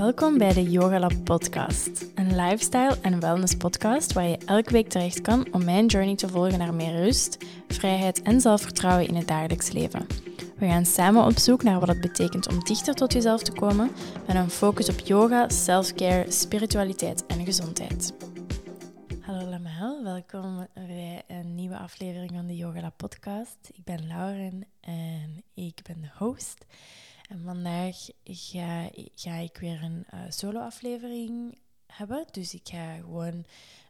Welkom bij de Yoga Lab podcast, een lifestyle en wellness podcast waar je elke week terecht kan om mijn journey te volgen naar meer rust, vrijheid en zelfvertrouwen in het dagelijks leven. We gaan samen op zoek naar wat het betekent om dichter tot jezelf te komen met een focus op yoga, self-care, spiritualiteit en gezondheid. Hallo allemaal, welkom bij een nieuwe aflevering van de Yoga Lab podcast. Ik ben Lauren en ik ben de host. En vandaag ga, ga ik weer een uh, solo-aflevering hebben. Dus ik ga gewoon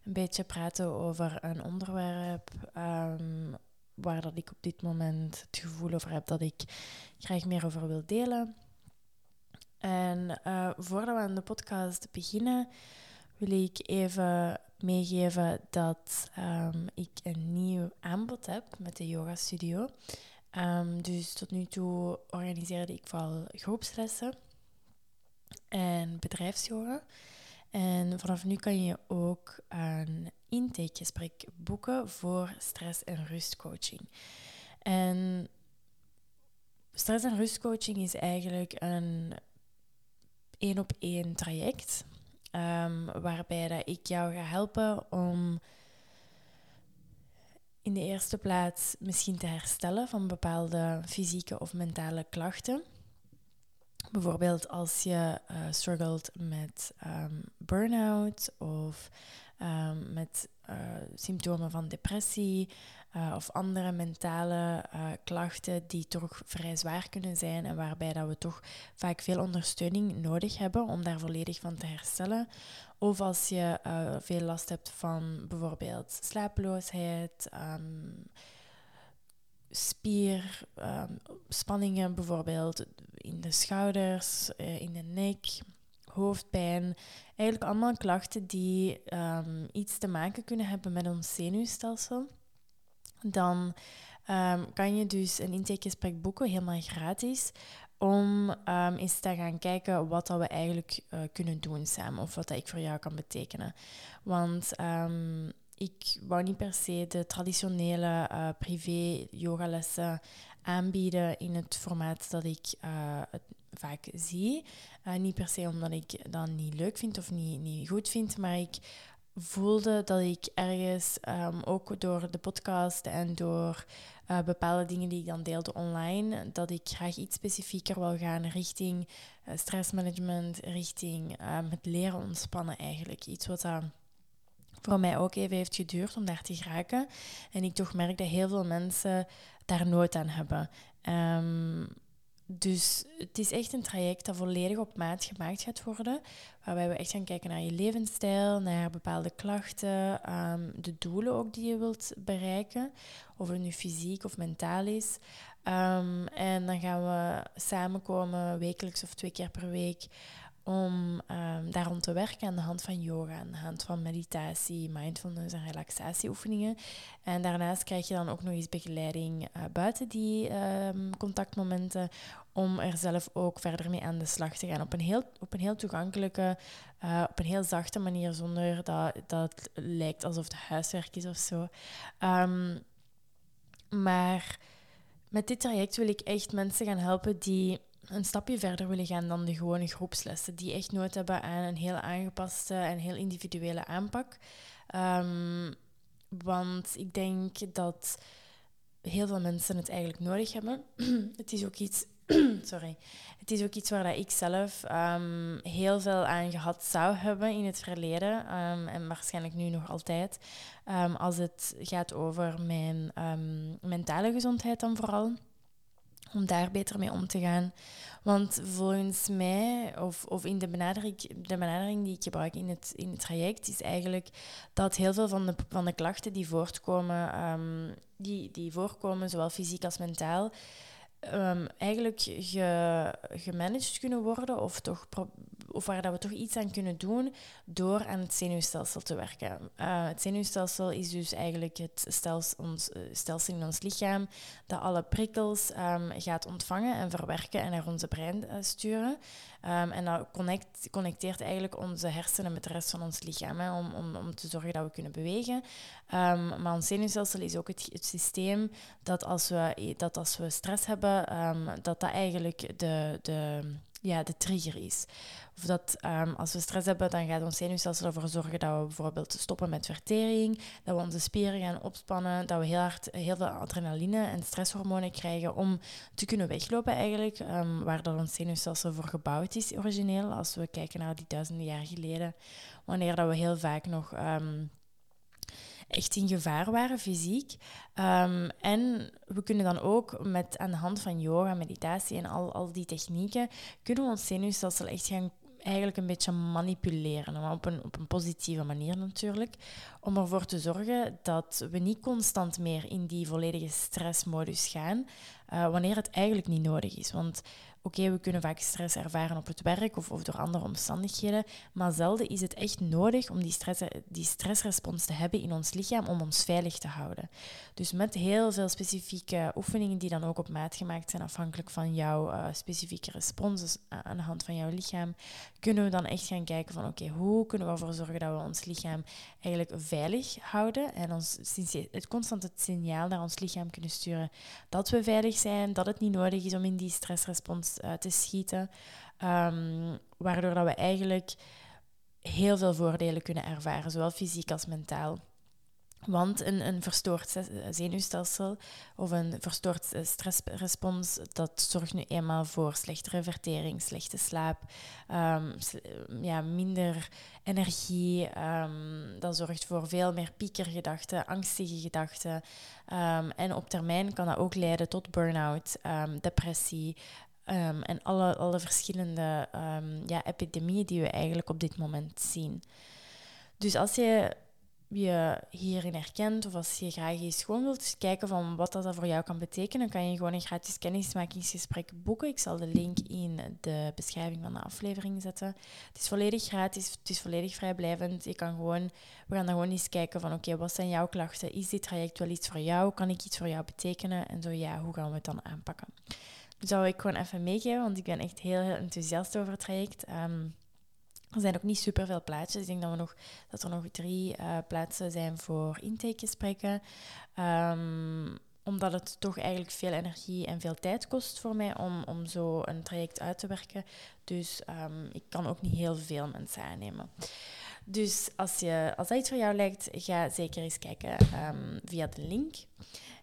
een beetje praten over een onderwerp um, waar dat ik op dit moment het gevoel over heb dat ik graag meer over wil delen. En uh, voordat we aan de podcast beginnen, wil ik even meegeven dat um, ik een nieuw aanbod heb met de Yoga Studio. Um, dus tot nu toe organiseerde ik vooral groepslessen en bedrijfsyoga. En vanaf nu kan je ook een intakegesprek boeken voor stress- en rustcoaching. En stress- en rustcoaching is eigenlijk een één op één traject. Um, waarbij dat ik jou ga helpen om in de eerste plaats misschien te herstellen van bepaalde fysieke of mentale klachten. Bijvoorbeeld als je uh, struggelt met um, burn-out of um, met uh, symptomen van depressie uh, of andere mentale klachten die toch vrij zwaar kunnen zijn en waarbij dat we toch vaak veel ondersteuning nodig hebben om daar volledig van te herstellen. Of als je veel last hebt van bijvoorbeeld slapeloosheid, um, spierspanningen um, bijvoorbeeld in de schouders, in de nek, hoofdpijn. Eigenlijk allemaal klachten die um, iets te maken kunnen hebben met ons zenuwstelsel. Dan kan je dus een intakegesprek boeken, helemaal gratis, om um, eens te gaan kijken wat dat we eigenlijk uh, kunnen doen samen of wat dat ik voor jou kan betekenen. Want ik wou niet per se de traditionele uh, privé yogalessen aanbieden in het formaat dat ik uh, het vaak zie. niet per se omdat ik dat niet leuk vind of niet, niet goed vind, maar ik voelde dat ik ergens um, ook door de podcast en door uh, bepaalde dingen die ik dan deelde online, dat ik graag iets specifieker wil gaan richting stressmanagement, richting um, het leren ontspannen eigenlijk. Iets wat uh, voor mij ook even heeft geduurd om daar te geraken. En ik toch merk dat heel veel mensen daar nood aan hebben. Um, dus het is echt een traject dat volledig op maat gemaakt gaat worden. Waarbij we echt gaan kijken naar je levensstijl, naar bepaalde klachten, um, de doelen ook die je wilt bereiken. Of het nu fysiek of mentaal is. Um, en dan gaan we samenkomen wekelijks of twee keer per week om um, daar rond te werken aan de hand van yoga, aan de hand van meditatie, mindfulness en relaxatieoefeningen. En daarnaast krijg je dan ook nog eens begeleiding uh, buiten die um, contactmomenten om er zelf ook verder mee aan de slag te gaan. Op een heel, op een heel toegankelijke, uh, op een heel zachte manier, zonder dat, dat het lijkt alsof het huiswerk is of zo. Um, maar met dit traject wil ik echt mensen gaan helpen die een stapje verder willen gaan dan de gewone groepslessen. Die echt nood hebben aan een heel aangepaste en heel individuele aanpak. Um, want ik denk dat heel veel mensen het eigenlijk nodig hebben. het is ook iets. sorry. Het is ook iets waar dat ik zelf um, heel veel aan gehad zou hebben in het verleden. Um, en waarschijnlijk nu nog altijd. als het gaat over mijn mentale gezondheid dan vooral om daar beter mee om te gaan. Want volgens mij, of, of in de benadering, de benadering die ik gebruik in het, in het traject, is eigenlijk dat heel veel van de, van de klachten die voortkomen, um, die, die voorkomen, zowel fysiek als mentaal, um, eigenlijk ge, gemanaged kunnen worden of, toch of waar dat we toch iets aan kunnen doen door aan het zenuwstelsel te werken. Uh, het zenuwstelsel is dus eigenlijk het stelsel, ons, uh, stelsel in ons lichaam dat alle prikkels um, gaat ontvangen en verwerken en naar onze brein uh, sturen. Um, en dat connect, connecteert eigenlijk onze hersenen met de rest van ons lichaam, om, om, om te zorgen dat we kunnen bewegen. Maar ons zenuwstelsel is ook het, het systeem dat als, we, dat als we stress hebben, um, dat dat eigenlijk de, de, ja, de trigger is. Of dat ehm, als we stress hebben, dan gaat ons zenuwstelsel ervoor zorgen dat we bijvoorbeeld stoppen met vertering, dat we onze spieren gaan opspannen, dat we heel hard heel veel adrenaline en stresshormonen krijgen om te kunnen weglopen eigenlijk, um, waar dat ons zenuwstelsel voor gebouwd is origineel, als we kijken naar die duizenden jaar geleden, wanneer dat we heel vaak nog... Ehm, echt in gevaar waren, fysiek. en we kunnen dan ook met aan de hand van yoga, meditatie en al, al die technieken, kunnen we ons zenuwstelsel echt gaan eigenlijk een beetje manipuleren. Maar op een, op een positieve manier natuurlijk. Om ervoor te zorgen dat we niet constant meer in die volledige stressmodus gaan. Uh, wanneer het eigenlijk niet nodig is. Want Oké, we kunnen vaak stress ervaren op het werk of, door andere omstandigheden, maar zelden is het echt nodig om die, stress, die stressrespons te hebben in ons lichaam om ons veilig te houden. Dus met heel veel specifieke oefeningen die dan ook op maat gemaakt zijn afhankelijk van jouw uh, specifieke respons dus aan de hand van jouw lichaam, kunnen we dan echt gaan kijken van oké, hoe kunnen we ervoor zorgen dat we ons lichaam eigenlijk veilig houden en ons het constant het signaal naar ons lichaam kunnen sturen dat we veilig zijn, dat het niet nodig is om in die stressrespons uh, te schieten. Um, waardoor dat we eigenlijk heel veel voordelen kunnen ervaren, zowel fysiek als mentaal. Want een, een verstoord zenuwstelsel of een verstoord stressrespons, dat zorgt nu eenmaal voor slechtere vertering, slechte slaap, um, ja, minder energie. Um, dat zorgt voor veel meer piekergedachten, angstige gedachten. En op termijn kan dat ook leiden tot burn-out, depressie, Ehm, en alle, alle verschillende um, ja, epidemieën die we eigenlijk op dit moment zien. Dus als je je hierin herkent of als je graag eens gewoon wilt kijken van wat dat voor jou kan betekenen, kan je gewoon een gratis kennismakingsgesprek boeken. Ik zal de link in de beschrijving van de aflevering zetten. Het is volledig gratis, het is volledig vrijblijvend. Je kan gewoon, we gaan dan gewoon eens kijken van oké, wat zijn jouw klachten? Is dit traject wel iets voor jou? Kan ik iets voor jou betekenen? En zo ja, hoe gaan we het dan aanpakken? Zou ik gewoon even meegeven, want ik ben echt heel, heel enthousiast over het traject. Ehm, er zijn ook niet superveel plaatsen. Ik denk dat, we nog, dat er nog drie uh, plaatsen zijn voor intakegesprekken. Um, omdat het toch eigenlijk veel energie en veel tijd kost voor mij om, om zo een traject uit te werken. Dus um, ik kan ook niet heel veel mensen aannemen. Dus als, je, als dat iets voor jou lijkt, ga zeker eens kijken via de link.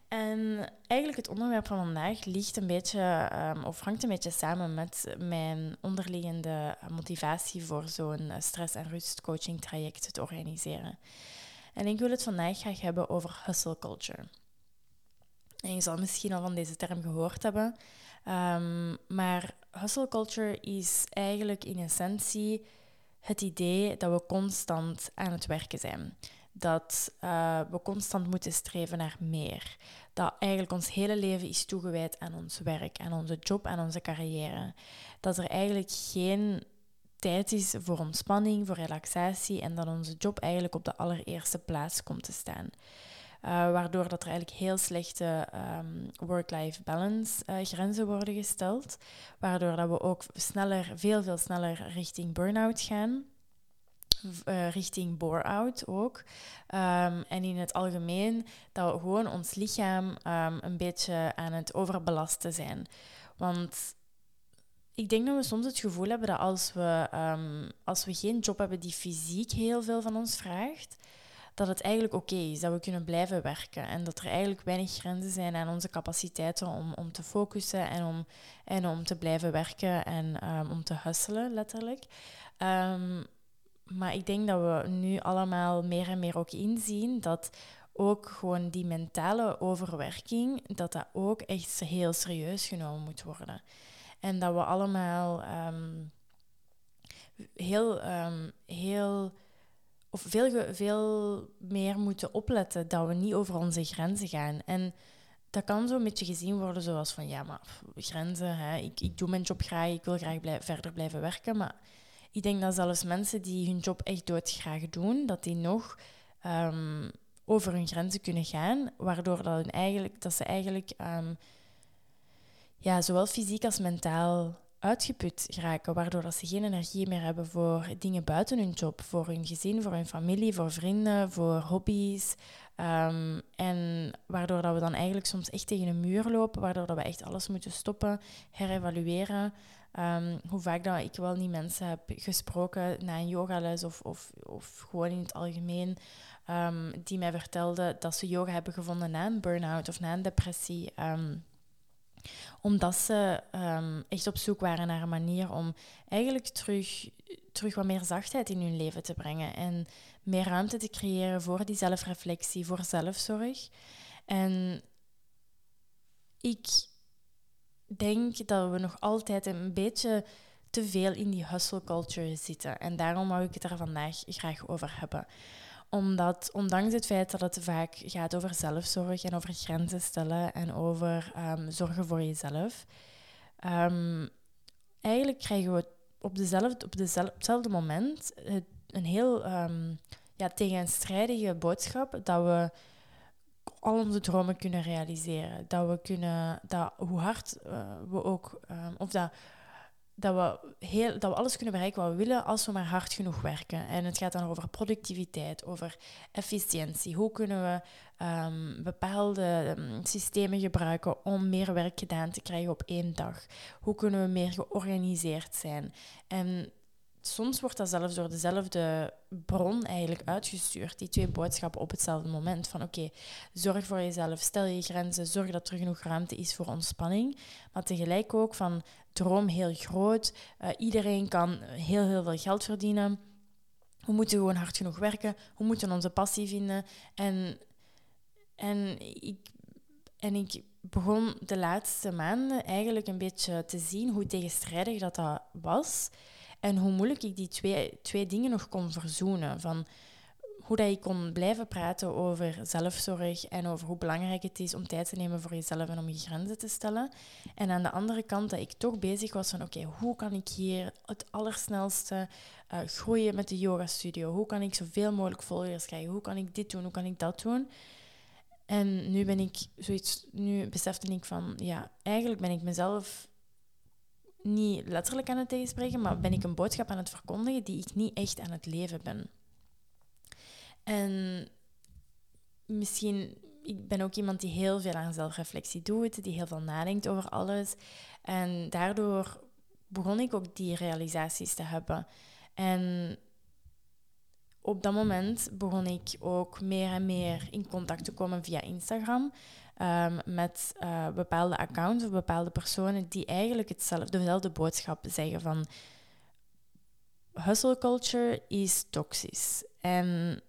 En eigenlijk het onderwerp van vandaag ligt een beetje, um, of hangt een beetje samen met mijn onderliggende motivatie voor zo'n stress- en rustcoaching traject te organiseren. En ik wil het vandaag graag hebben over hustle culture. En je zal misschien al van deze term gehoord hebben, um, maar hustle culture is eigenlijk in essentie het idee dat we constant aan het werken zijn dat uh, we constant moeten streven naar meer. Dat eigenlijk ons hele leven is toegewijd aan ons werk, aan onze job, aan onze carrière. Dat er eigenlijk geen tijd is voor ontspanning, voor relaxatie en dat onze job eigenlijk op de allereerste plaats komt te staan. Uh, waardoor dat er eigenlijk heel slechte um, work-life balance uh, grenzen worden gesteld. Waardoor dat we ook sneller, veel, veel sneller richting burn-out gaan. Uh, richting bore-out ook. Um, en in het algemeen dat we gewoon ons lichaam um, een beetje aan het overbelasten zijn. Want ik denk dat we soms het gevoel hebben dat als we, um, als we geen job hebben die fysiek heel veel van ons vraagt, dat het eigenlijk oké is, dat we kunnen blijven werken. En dat er eigenlijk weinig grenzen zijn aan onze capaciteiten om, om te focussen en om, en om te blijven werken en om te hustelen, letterlijk. Maar ik denk dat we nu allemaal meer en meer ook inzien dat ook gewoon die mentale overwerking, dat dat ook echt heel serieus genomen moet worden. En dat we allemaal ehm, heel, um, heel, of veel, veel meer moeten opletten dat we niet over onze grenzen gaan. En dat kan zo een beetje gezien worden zoals van, ja, maar grenzen, hè, ik, ik doe mijn job graag, ik wil graag blijf, verder blijven werken, maar ik denk dat zelfs mensen die hun job echt doodgraag doen, dat die nog um, over hun grenzen kunnen gaan, waardoor dat, eigenlijk, dat ze eigenlijk um, ja, zowel fysiek als mentaal uitgeput geraken, waardoor dat ze geen energie meer hebben voor dingen buiten hun job, voor hun gezin, voor hun familie, voor vrienden, voor hobby's. Ehm, en waardoor dat we dan eigenlijk soms echt tegen een muur lopen, waardoor dat we echt alles moeten stoppen, herevalueren. Um, hoe vaak dat ik wel niet mensen heb gesproken na een yogales of, of, of gewoon in het algemeen, um, die mij vertelden dat ze yoga hebben gevonden na een burn-out of na een depressie omdat ze echt op zoek waren naar een manier om eigenlijk terug, terug wat meer zachtheid in hun leven te brengen. En meer ruimte te creëren voor die zelfreflectie, voor zelfzorg. En ik denk dat we nog altijd een beetje te veel in die hustle culture zitten. En daarom wou ik het er vandaag graag over hebben omdat, ondanks het feit dat het vaak gaat over zelfzorg en over grenzen stellen en over um, zorgen voor jezelf, um, eigenlijk krijgen we op, dezelfde, op, dezelfde, hetzelfde moment een heel um, ja, tegenstrijdige boodschap dat we al onze dromen kunnen realiseren. Dat we kunnen, dat hoe hard uh, we ook, of dat dat we, heel, dat we alles kunnen bereiken wat we willen als we maar hard genoeg werken. En het gaat dan over productiviteit, over efficiëntie. Hoe kunnen we um, bepaalde um, systemen gebruiken om meer werk gedaan te krijgen op één dag? Hoe kunnen we meer georganiseerd zijn? En soms wordt dat zelfs door dezelfde bron eigenlijk uitgestuurd, die twee boodschappen op hetzelfde moment. Van oké, zorg voor jezelf, stel je grenzen, zorg dat er genoeg ruimte is voor ontspanning. Maar tegelijk ook van droom heel groot, uh, iedereen kan heel, heel veel geld verdienen. We moeten gewoon hard genoeg werken, we moeten onze passie vinden. En, en, ik, en ik begon de laatste maanden eigenlijk een beetje te zien hoe tegenstrijdig dat, dat was. En hoe moeilijk ik die twee, twee dingen nog kon verzoenen. Van hoe dat ik kon blijven praten over zelfzorg en over hoe belangrijk het is om tijd te nemen voor jezelf en om je grenzen te stellen. En aan de andere kant dat ik toch bezig was van oké, hoe kan ik hier het allersnelste uh, groeien met de yoga studio? Hoe kan ik zoveel mogelijk volgers krijgen? Hoe kan ik dit doen? Hoe kan ik dat doen? En nu ben ik zoiets, nu besefte ik van ja, eigenlijk ben ik mezelf niet letterlijk aan het tegenspreken, maar ben ik een boodschap aan het verkondigen die ik niet echt aan het leven ben. En misschien, ik ben ook iemand die heel veel aan zelfreflectie doet, die heel veel nadenkt over alles. En daardoor begon ik ook die realisaties te hebben. En op dat moment begon ik ook meer en meer in contact te komen via Instagram. Um, met uh, bepaalde accounts of bepaalde personen die eigenlijk hetzelfde, dezelfde boodschap zeggen van hustle culture is toxisch. En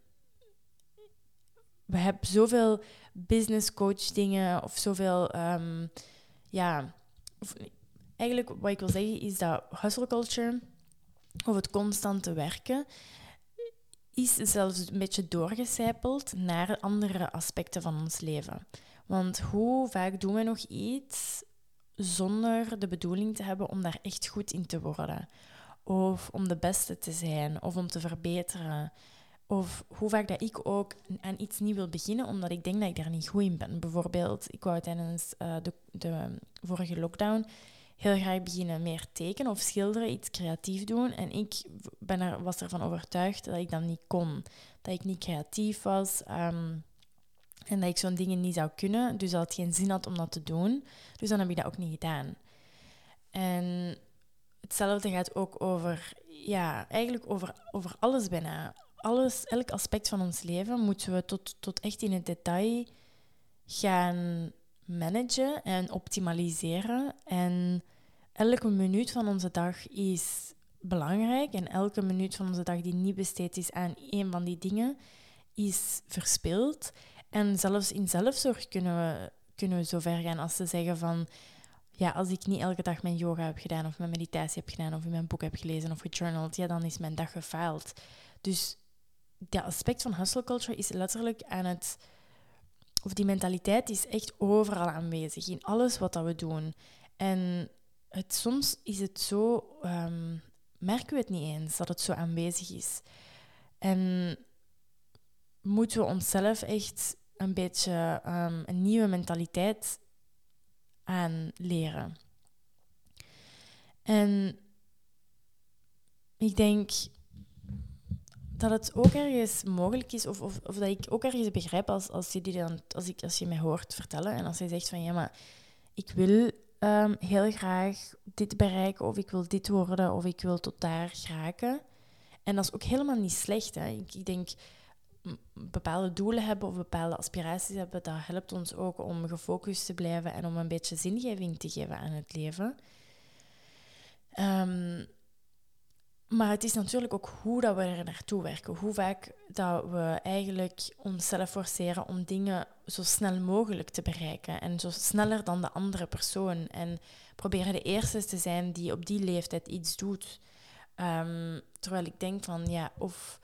we hebben zoveel business coach dingen of zoveel, um, ja, eigenlijk wat ik wil zeggen is dat hustle culture of het constante werken is zelfs een beetje doorgecijpeld naar andere aspecten van ons leven. Want hoe vaak doen we nog iets zonder de bedoeling te hebben om daar echt goed in te worden? Of om de beste te zijn, of om te verbeteren. Of hoe vaak dat ik ook aan iets niet wil beginnen, omdat ik denk dat ik daar niet goed in ben. Bijvoorbeeld, ik wou tijdens uh, de, de vorige lockdown heel graag beginnen meer tekenen of schilderen, iets creatief doen. En ik ben er, was ervan overtuigd dat ik dat niet kon. Dat ik niet creatief was. Um, en dat ik zo'n dingen niet zou kunnen. Dus dat het geen zin had om dat te doen. Dus dan heb ik dat ook niet gedaan. En hetzelfde gaat ook over, ja, eigenlijk over, over alles bijna. Alles, elk aspect van ons leven moeten we tot, tot echt in het detail gaan managen en optimaliseren. En elke minuut van onze dag is belangrijk. En elke minuut van onze dag die niet besteed is aan een van die dingen, is verspild. En zelfs in zelfzorg kunnen we, kunnen we zo ver gaan als te zeggen van... Ja, als ik niet elke dag mijn yoga heb gedaan of mijn meditatie heb gedaan of in mijn boek heb gelezen of gejournald, ja, dan is mijn dag gefaald. Dus dat aspect van hustle culture is letterlijk aan het... Of die mentaliteit is echt overal aanwezig, in alles wat dat we doen. En het, soms is het zo... Um, merken we het niet eens dat het zo aanwezig is. En moeten we onszelf echt een beetje um, een nieuwe mentaliteit aanleren. En ik denk dat het ook ergens mogelijk is, of, of, of dat ik ook ergens begrijp als, als, je, die dan, als, ik, als je mij hoort vertellen en als je zegt van ja, maar ik wil ehm, heel graag dit bereiken, of ik wil dit worden, of ik wil tot daar geraken. En dat is ook helemaal niet slecht. Hè. Ik, ik denk, bepaalde doelen hebben of bepaalde aspiraties hebben, dat helpt ons ook om gefocust te blijven en om een beetje zingeving te geven aan het leven. Um, maar het is natuurlijk ook hoe dat we er naartoe werken. Hoe vaak dat we eigenlijk onszelf forceren om dingen zo snel mogelijk te bereiken. En zo sneller dan de andere persoon. En proberen de eerste te zijn die op die leeftijd iets doet. Ehm, terwijl ik denk van, ja, of,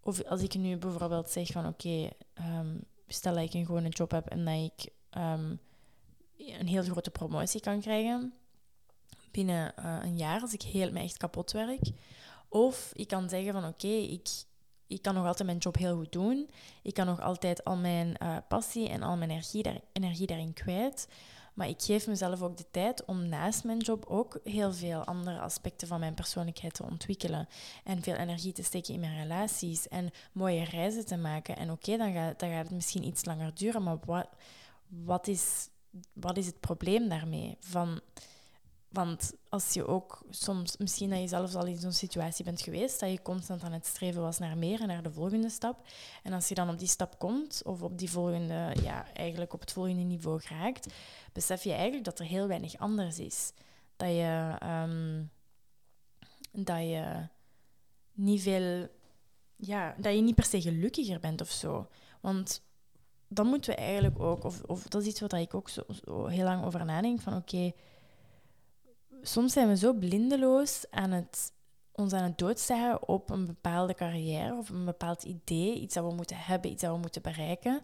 of als ik nu bijvoorbeeld zeg van, oké, ehm, stel dat ik een gewone job heb en dat ik um, een heel grote promotie kan krijgen binnen uh, een jaar, als ik heel, me echt kapot werk of ik kan zeggen van oké, ik, ik kan nog altijd mijn job heel goed doen. Ik kan nog altijd al mijn uh, passie en al mijn energie, daar, energie daarin kwijt. Maar ik geef mezelf ook de tijd om naast mijn job ook heel veel andere aspecten van mijn persoonlijkheid te ontwikkelen. En veel energie te steken in mijn relaties en mooie reizen te maken. En oké, dan, gaat, dan gaat het misschien iets langer duren, maar wat, wat, is, wat is het probleem daarmee? Van want als je ook soms, misschien dat je zelfs al in zo'n situatie bent geweest, dat je constant aan het streven was naar meer en naar de volgende stap. En als je dan op die stap komt, of op die volgende, ja, eigenlijk op het volgende niveau geraakt, besef je eigenlijk dat er heel weinig anders is. Dat je, um, dat je niet veel, ja, dat je niet per se gelukkiger bent of zo. Want dan moeten we eigenlijk ook, of, of dat is iets wat ik ook zo, zo heel lang over nadenk, van oké, soms zijn we zo blindeloos aan het, ons aan het op een bepaalde carrière of een bepaald idee, iets dat we moeten hebben, iets dat we moeten bereiken.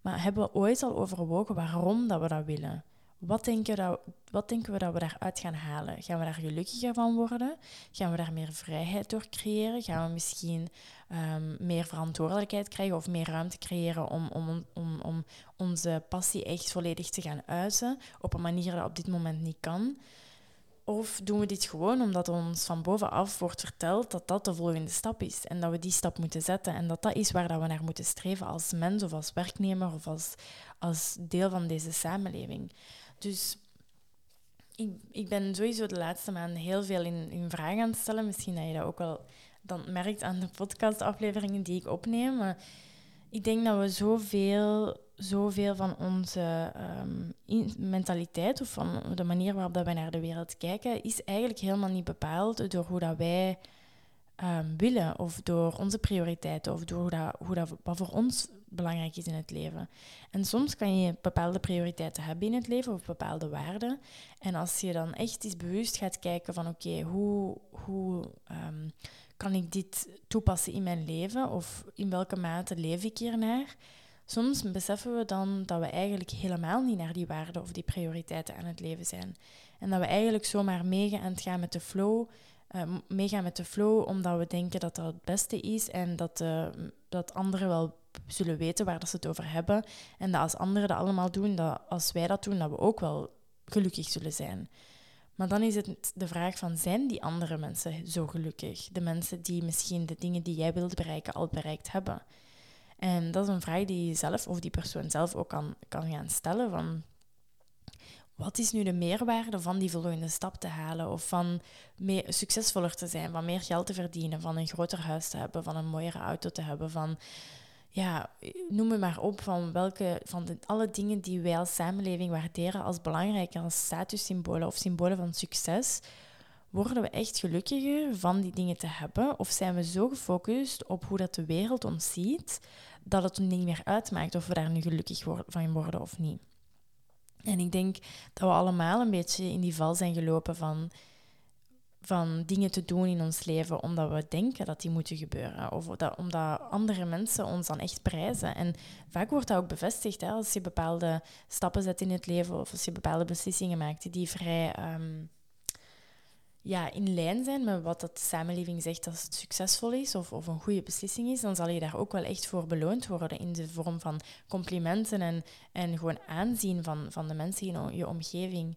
Maar hebben we ooit al overwogen waarom dat we dat willen? Wat denken, we dat, wat denken we dat we daaruit gaan halen? Gaan we daar gelukkiger van worden? Gaan we daar meer vrijheid door creëren? Gaan we misschien ehm, meer verantwoordelijkheid krijgen of meer ruimte creëren om, om, om, om onze passie echt volledig te gaan uiten op een manier dat op dit moment niet kan? Of doen we dit gewoon omdat ons van bovenaf wordt verteld dat dat de volgende stap is en dat we die stap moeten zetten en dat dat is waar dat we naar moeten streven als mens of als werknemer of als, als deel van deze samenleving. Dus ik, ik ben sowieso de laatste maanden heel veel in, in vraag aan het stellen. Misschien dat je dat ook wel dan merkt aan de podcastafleveringen die ik opneem. Maar ik denk dat we zoveel zoveel van onze um, mentaliteit of van de manier waarop dat wij naar de wereld kijken, is eigenlijk helemaal niet bepaald door hoe dat wij um, willen of door onze prioriteiten of door hoe dat, hoe dat, wat voor ons belangrijk is in het leven. En soms kan je bepaalde prioriteiten hebben in het leven of bepaalde waarden. En als je dan echt eens bewust gaat kijken van oké, hoe, hoe um, kan ik dit toepassen in mijn leven of in welke mate leef ik hiernaar? Soms beseffen we dan dat we eigenlijk helemaal niet naar die waarden of die prioriteiten aan het leven zijn. En dat we eigenlijk zomaar meegaan met de flow, uh, meegaan met de flow omdat we denken dat dat het beste is en dat, uh, dat anderen wel zullen weten waar dat ze het over hebben. En dat als anderen dat allemaal doen, dat als wij dat doen, dat we ook wel gelukkig zullen zijn. Maar dan is het de vraag van, zijn die andere mensen zo gelukkig? De mensen die misschien de dingen die jij wilt bereiken al bereikt hebben. En dat is een vraag die je zelf of die persoon zelf ook kan, kan gaan stellen van wat is nu de meerwaarde van die volgende stap te halen of van meer, succesvoller te zijn, van meer geld te verdienen, van een groter huis te hebben, van een mooiere auto te hebben, van ja, noem me maar op van welke van de, alle dingen die wij als samenleving waarderen als belangrijk, als statussymbolen of symbolen van succes. Worden we echt gelukkiger van die dingen te hebben? Of zijn we zo gefocust op hoe dat de wereld ons ziet, dat het niet meer uitmaakt of we daar nu gelukkig van worden of niet? En ik denk dat we allemaal een beetje in die val zijn gelopen van, van dingen te doen in ons leven omdat we denken dat die moeten gebeuren. Of dat, omdat andere mensen ons dan echt prijzen. En vaak wordt dat ook bevestigd hè, als je bepaalde stappen zet in het leven of als je bepaalde beslissingen maakt die vrij ehm, ja, in lijn zijn met wat de samenleving zegt als het succesvol is of, of een goede beslissing is, dan zal je daar ook wel echt voor beloond worden in de vorm van complimenten en, en gewoon aanzien van, van de mensen in je omgeving.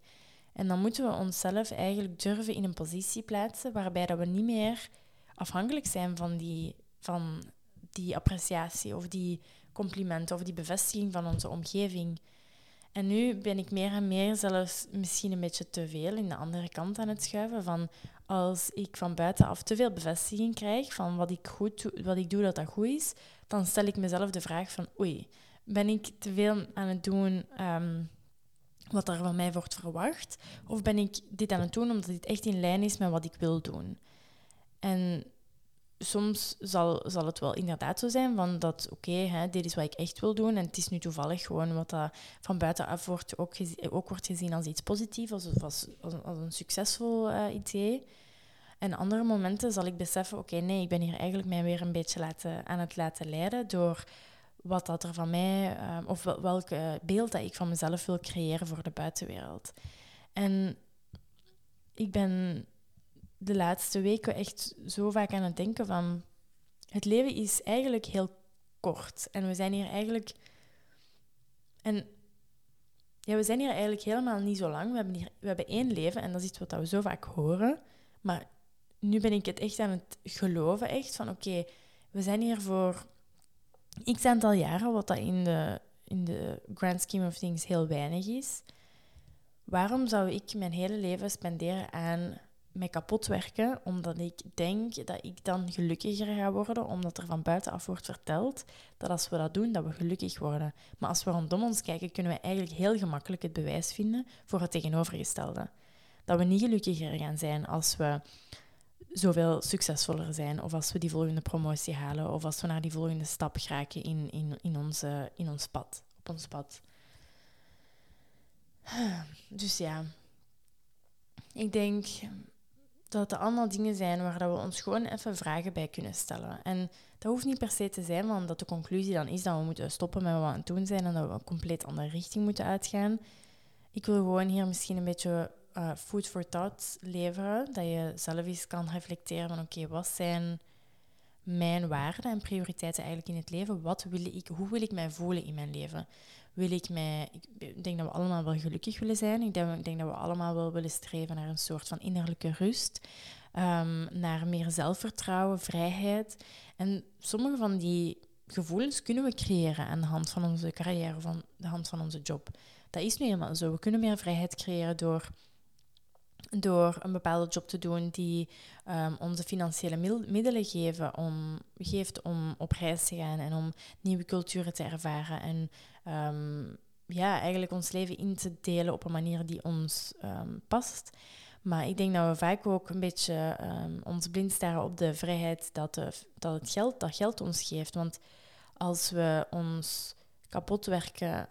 En dan moeten we onszelf eigenlijk durven in een positie plaatsen waarbij dat we niet meer afhankelijk zijn van die, van die appreciatie of die complimenten of die bevestiging van onze omgeving. En nu ben ik meer en meer zelfs misschien een beetje te veel in de andere kant aan het schuiven. Van als ik van buitenaf te veel bevestiging krijg van wat ik, goed doe, wat ik doe dat dat goed is, dan stel ik mezelf de vraag van oei, ben ik te veel aan het doen ehm, wat er van mij wordt verwacht? Of ben ik dit aan het doen omdat dit echt in lijn is met wat ik wil doen? En soms zal, zal het wel inderdaad zo zijn van dat, oké, dit is wat ik echt wil doen en het is nu toevallig gewoon wat dat van buitenaf wordt ook, ook wordt gezien als iets positiefs, als, als, als, een succesvol uh, idee. En andere momenten zal ik beseffen, oké, nee, ik ben hier eigenlijk mij weer een beetje laten, aan het laten leiden door wat dat er van mij, uh, of welk beeld dat ik van mezelf wil creëren voor de buitenwereld. En ik ben de laatste weken echt zo vaak aan het denken van... Het leven is eigenlijk heel kort. En we zijn hier eigenlijk... En ja, we zijn hier eigenlijk helemaal niet zo lang. We hebben, hier, we hebben één leven en dat is iets wat we zo vaak horen. Maar nu ben ik het echt aan het geloven, echt, van oké, we zijn hier voor x aantal jaren, wat dat in de, in de grand scheme of things heel weinig is. Waarom zou ik mijn hele leven spenderen aan mij kapot werken, omdat ik denk dat ik dan gelukkiger ga worden, omdat er van buitenaf wordt verteld dat als we dat doen, dat we gelukkig worden. Maar als we rondom ons kijken, kunnen we eigenlijk heel gemakkelijk het bewijs vinden voor het tegenovergestelde. Dat we niet gelukkiger gaan zijn als we zoveel succesvoller zijn, of als we die volgende promotie halen, of als we naar die volgende stap geraken in, in, in, onze, in ons pad, op ons pad. Dus ja, ik denk dat het allemaal dingen zijn waar dat we ons gewoon even vragen bij kunnen stellen. En dat hoeft niet per se te zijn, want dat de conclusie dan is dat we moeten stoppen met wat we aan het doen zijn en dat we een compleet andere richting moeten uitgaan. Ik wil gewoon hier misschien een beetje uh, food for thought leveren, dat je zelf eens kan reflecteren van oké, wat zijn mijn waarden en prioriteiten eigenlijk in het leven? Wat wil ik, hoe wil ik mij voelen in mijn leven? Wil ik mij... Ik denk dat we allemaal wel gelukkig willen zijn. Ik denk, dat we allemaal wel willen streven naar een soort van innerlijke rust. Um, naar meer zelfvertrouwen, vrijheid. En sommige van die gevoelens kunnen we creëren aan de hand van onze carrière aan de hand van onze job. Dat is nu helemaal zo. We kunnen meer vrijheid creëren door door een bepaalde job te doen die um, onze financiële middelen geven om, geeft om op reis te gaan en om nieuwe culturen te ervaren. En um, ja, eigenlijk ons leven in te delen op een manier die ons um, past. Maar ik denk dat we vaak ook een beetje ons blind staren op de vrijheid dat, de, dat het geld, dat geld ons geeft. Want als we ons kapot werken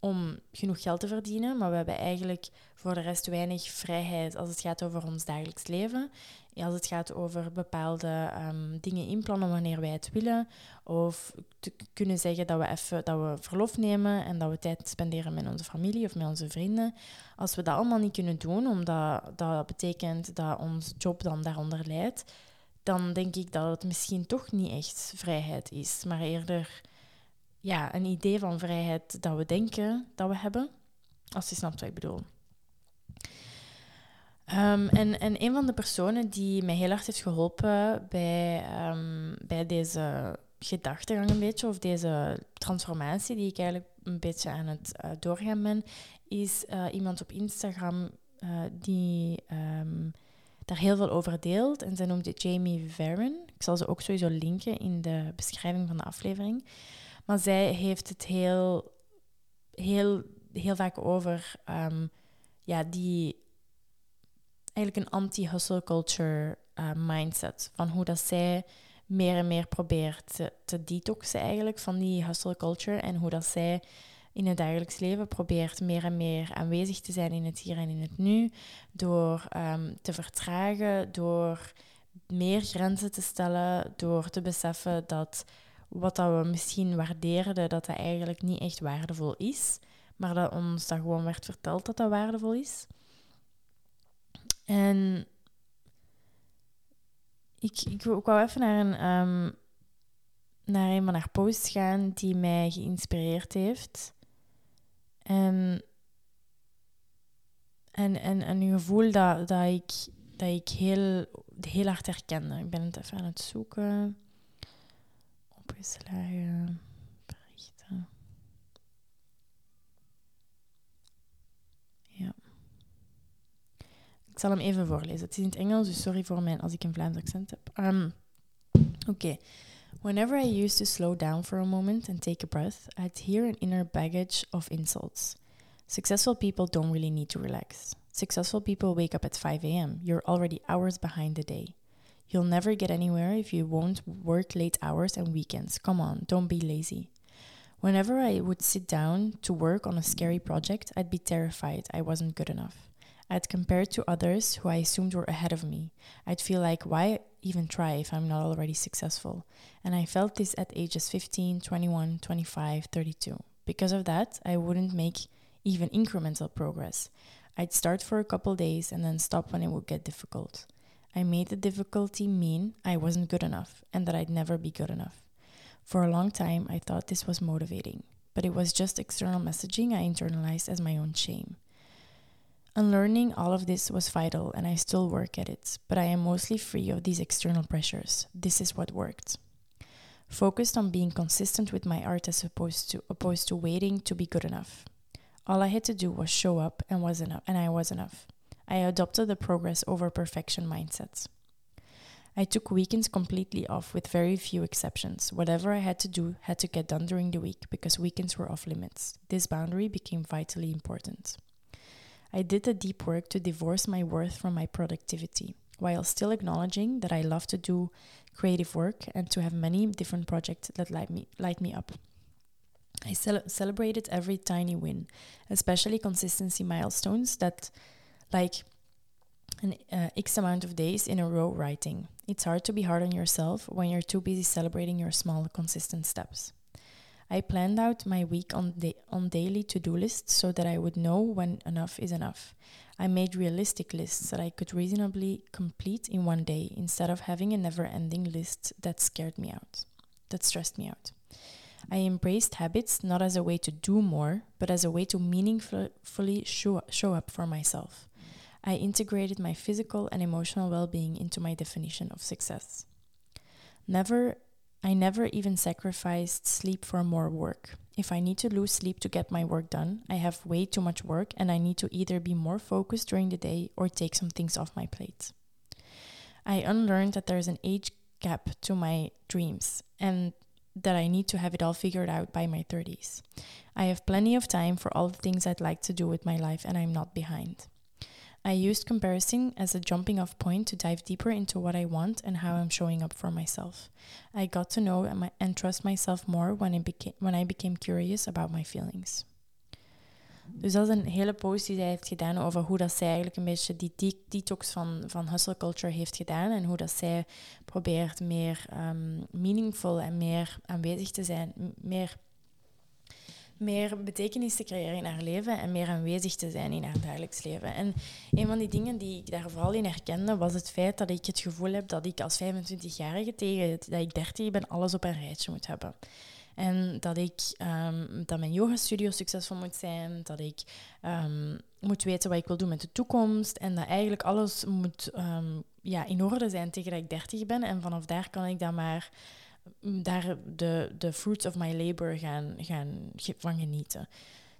om genoeg geld te verdienen, maar we hebben eigenlijk voor de rest weinig vrijheid als het gaat over ons dagelijks leven. Als het gaat over bepaalde um, dingen inplannen wanneer wij het willen. Of te kunnen zeggen dat we even dat we verlof nemen en dat we tijd spenderen met onze familie of met onze vrienden. Als we dat allemaal niet kunnen doen, omdat dat betekent dat ons job dan daaronder leidt, dan denk ik dat het misschien toch niet echt vrijheid is, maar eerder ja, een idee van vrijheid dat we denken dat we hebben. Als je snapt wat ik bedoel. Um, en, en een van de personen die mij heel hard heeft geholpen bij, um, bij deze gedachtegang een beetje, of deze transformatie die ik eigenlijk een beetje aan het uh, doorgaan ben, is uh, iemand op Instagram uh, die um, daar heel veel over deelt. En zij noemt Jamie Varen. Ik zal ze ook sowieso linken in de beschrijving van de aflevering. Maar zij heeft het heel, heel, heel vaak over um, ja, die eigenlijk een anti-hustle culture uh, mindset. Van hoe dat zij meer en meer probeert te, detoxen eigenlijk van die hustle culture. En hoe dat zij in het dagelijks leven probeert meer en meer aanwezig te zijn in het hier en in het nu. Door um, te vertragen, door meer grenzen te stellen, door te beseffen dat wat dat we misschien waardeerden, dat dat eigenlijk niet echt waardevol is, maar dat ons dat gewoon werd verteld dat dat waardevol is. En ik, ik, wou even naar een, um, naar een van haar gaan die mij geïnspireerd heeft. En, En, en, en een gevoel dat, dat ik, dat ik heel, heel hard herkende. Ik ben het even aan het zoeken. Ja. Ik zal hem even voorlezen. Het is in het Engels, dus sorry voor mij als ik een Vlaams accent heb. Um, Oké. Okay. Whenever I used to slow down for a moment and take a breath, I'd hear an inner baggage of insults. Successful people don't really need to relax. Successful people wake up at 5 a.m. You're already hours behind the day. You'll never get anywhere if you won't work late hours and weekends. Come on, don't be lazy. Whenever I would sit down to work on a scary project, I'd be terrified I wasn't good enough. I'd compare to others who I assumed were ahead of me. I'd feel like, why even try if I'm not already successful? And I felt this at ages 15, 21, 25, 32. Because of that, I wouldn't make even incremental progress. I'd start for a couple days and then stop when it would get difficult. I made the difficulty mean I wasn't good enough and that I'd never be good enough. For a long time, I thought this was motivating, but it was just external messaging I internalized as my own shame. Unlearning all of this was vital, and I still work at it, but I am mostly free of these external pressures. This is what worked. Focused on being consistent with my art as opposed to opposed to waiting to be good enough. All I had to do was show up and was enough and I was enough. I adopted the progress over perfection mindset. I took weekends completely off with very few exceptions. Whatever I had to do had to get done during the week because weekends were off limits. This boundary became vitally important. I did the deep work to divorce my worth from my productivity, while still acknowledging that I love to do creative work and to have many different projects that light me, light me up. I cel- celebrated every tiny win, especially consistency milestones that, like an uh, X amount of days in a row writing. It's hard to be hard on yourself when you're too busy celebrating your small, consistent steps. I planned out my week on, da- on daily to do lists so that I would know when enough is enough. I made realistic lists that I could reasonably complete in one day instead of having a never ending list that scared me out, that stressed me out. I embraced habits not as a way to do more, but as a way to meaningfully show, show up for myself. I integrated my physical and emotional well being into my definition of success. Never, I never even sacrificed sleep for more work. If I need to lose sleep to get my work done, I have way too much work and I need to either be more focused during the day or take some things off my plate. I unlearned that there's an age gap to my dreams and that I need to have it all figured out by my 30s. I have plenty of time for all the things I'd like to do with my life, and I'm not behind. I used comparison as a jumping off point to dive deeper into what I want and how I'm showing up for myself. I got to know and trust myself more when, it became, when I became curious about my feelings. Dus dat is een hele post die zij heeft gedaan over hoe dat zij eigenlijk een beetje die detox van, van hustle culture heeft gedaan. En hoe dat zij probeert meer um, meaningful en meer aanwezig te zijn. Meer, meer betekenis te creëren in haar leven en meer aanwezig te zijn in haar dagelijks leven. En een van die dingen die ik daar vooral in herkende, was het feit dat ik het gevoel heb dat ik als 25-jarige tegen dat ik 30 ben, alles op een rijtje moet hebben. En dat, ik, um, dat mijn yogastudio succesvol moet zijn. Dat ik um, moet weten wat ik wil doen met de toekomst. En dat eigenlijk alles moet um, ja, in orde zijn tegen dat ik 30 ben. En vanaf daar kan ik dan maar daar de, de fruits of my labor gaan, gaan van genieten.